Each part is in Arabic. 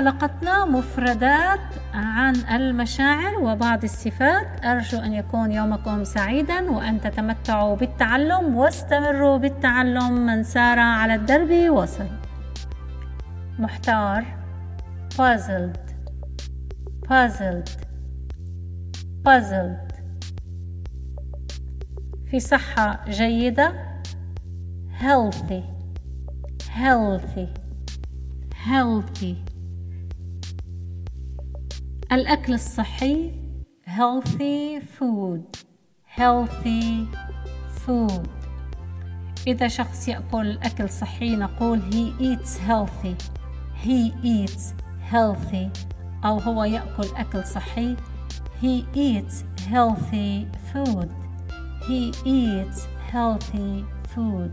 حلقتنا مفردات عن المشاعر وبعض الصفات. أرجو أن يكون يومكم سعيدا وأن تتمتعوا بالتعلم واستمروا بالتعلم. من سار على الدرب وصل. محتار. puzzled. puzzled. puzzled. في صحة جيدة. healthy. healthy. healthy. الأكل الصحي healthy food healthy food إذا شخص يأكل أكل صحي نقول he eats healthy he eats healthy أو هو يأكل أكل صحي he eats healthy food he eats healthy food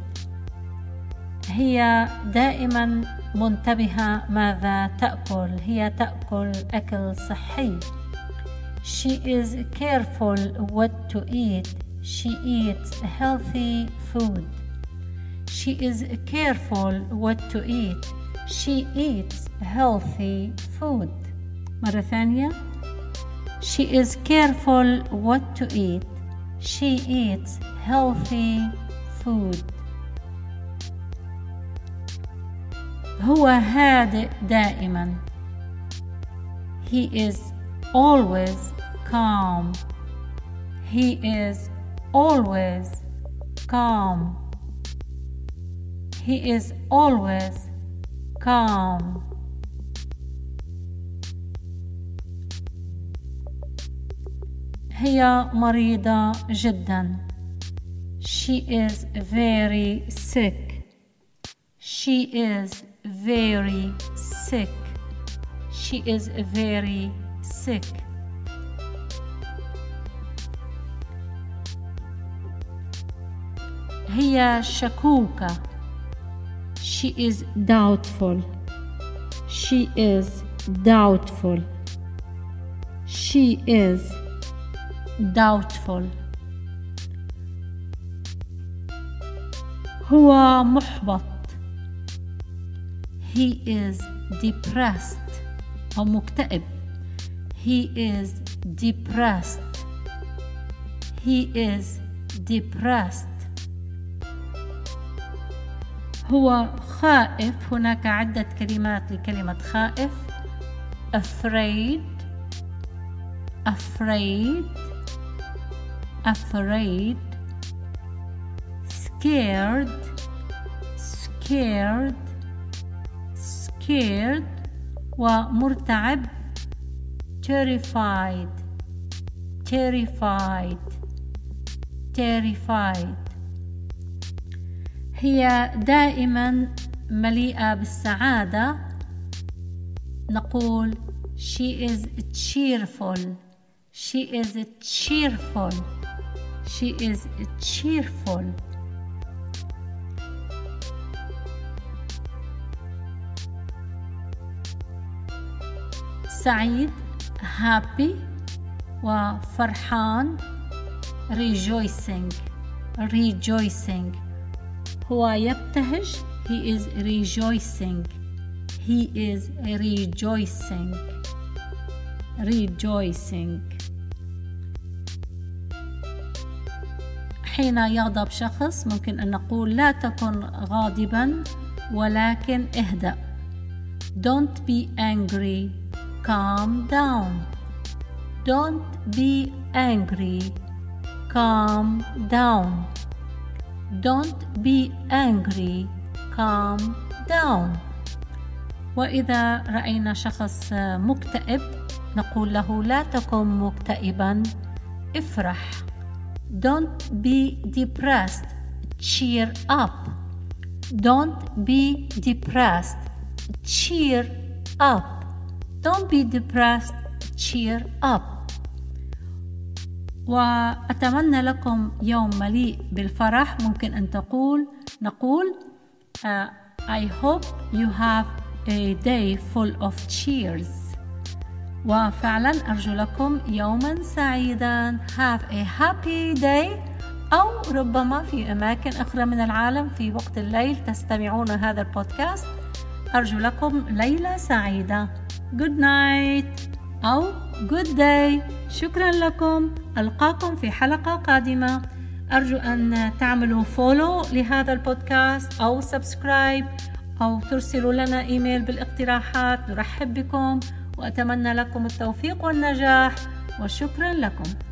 هي دائما منتبهة ماذا تأكل هي تأكل أكل صحي She is careful what to eat She eats healthy food She is careful what to eat She eats healthy food مرة ثانية She is careful what to eat She eats healthy food هو هادئ دائما. He is always calm. He is always calm. He is always calm. هي مريضة جدا. She is very sick. She is very sick. She is very sick. هي شكوكة. She is doubtful. She is doubtful. She is doubtful. هو محبط. He is depressed. أو مكتئب He is depressed. He is depressed. هو خائف هناك عدة كلمات لكلمة خائف afraid. Afraid. Afraid. Scared. Scared. Scared ومرتعب terrified terrified terrified هي دائما مليئة بالسعادة نقول she is cheerful she is cheerful she is cheerful سعيد happy وفرحان rejoicing rejoicing هو يبتهج he is rejoicing he is rejoicing rejoicing حين يغضب شخص ممكن أن نقول لا تكن غاضبا ولكن اهدأ don't be angry calm down. Don't be angry. Calm down. Don't be angry. Calm down. وإذا رأينا شخص مكتئب نقول له لا تكن مكتئبا افرح Don't be depressed cheer up Don't be depressed cheer up Don't be depressed, cheer up. وأتمنى لكم يوم مليء بالفرح. ممكن أن تقول نقول uh, I hope you have a day full of cheers. وفعلا أرجو لكم يوما سعيدا. Have a happy day. أو ربما في أماكن أخرى من العالم في وقت الليل تستمعون هذا البودكاست. أرجو لكم ليلة سعيدة. Good night. أو good day. شكرا لكم. ألقاكم في حلقة قادمة. أرجو أن تعملوا follow لهذا البودكاست أو subscribe أو ترسلوا لنا إيميل بالاقتراحات. نرحب بكم. وأتمنى لكم التوفيق والنجاح. وشكرا لكم.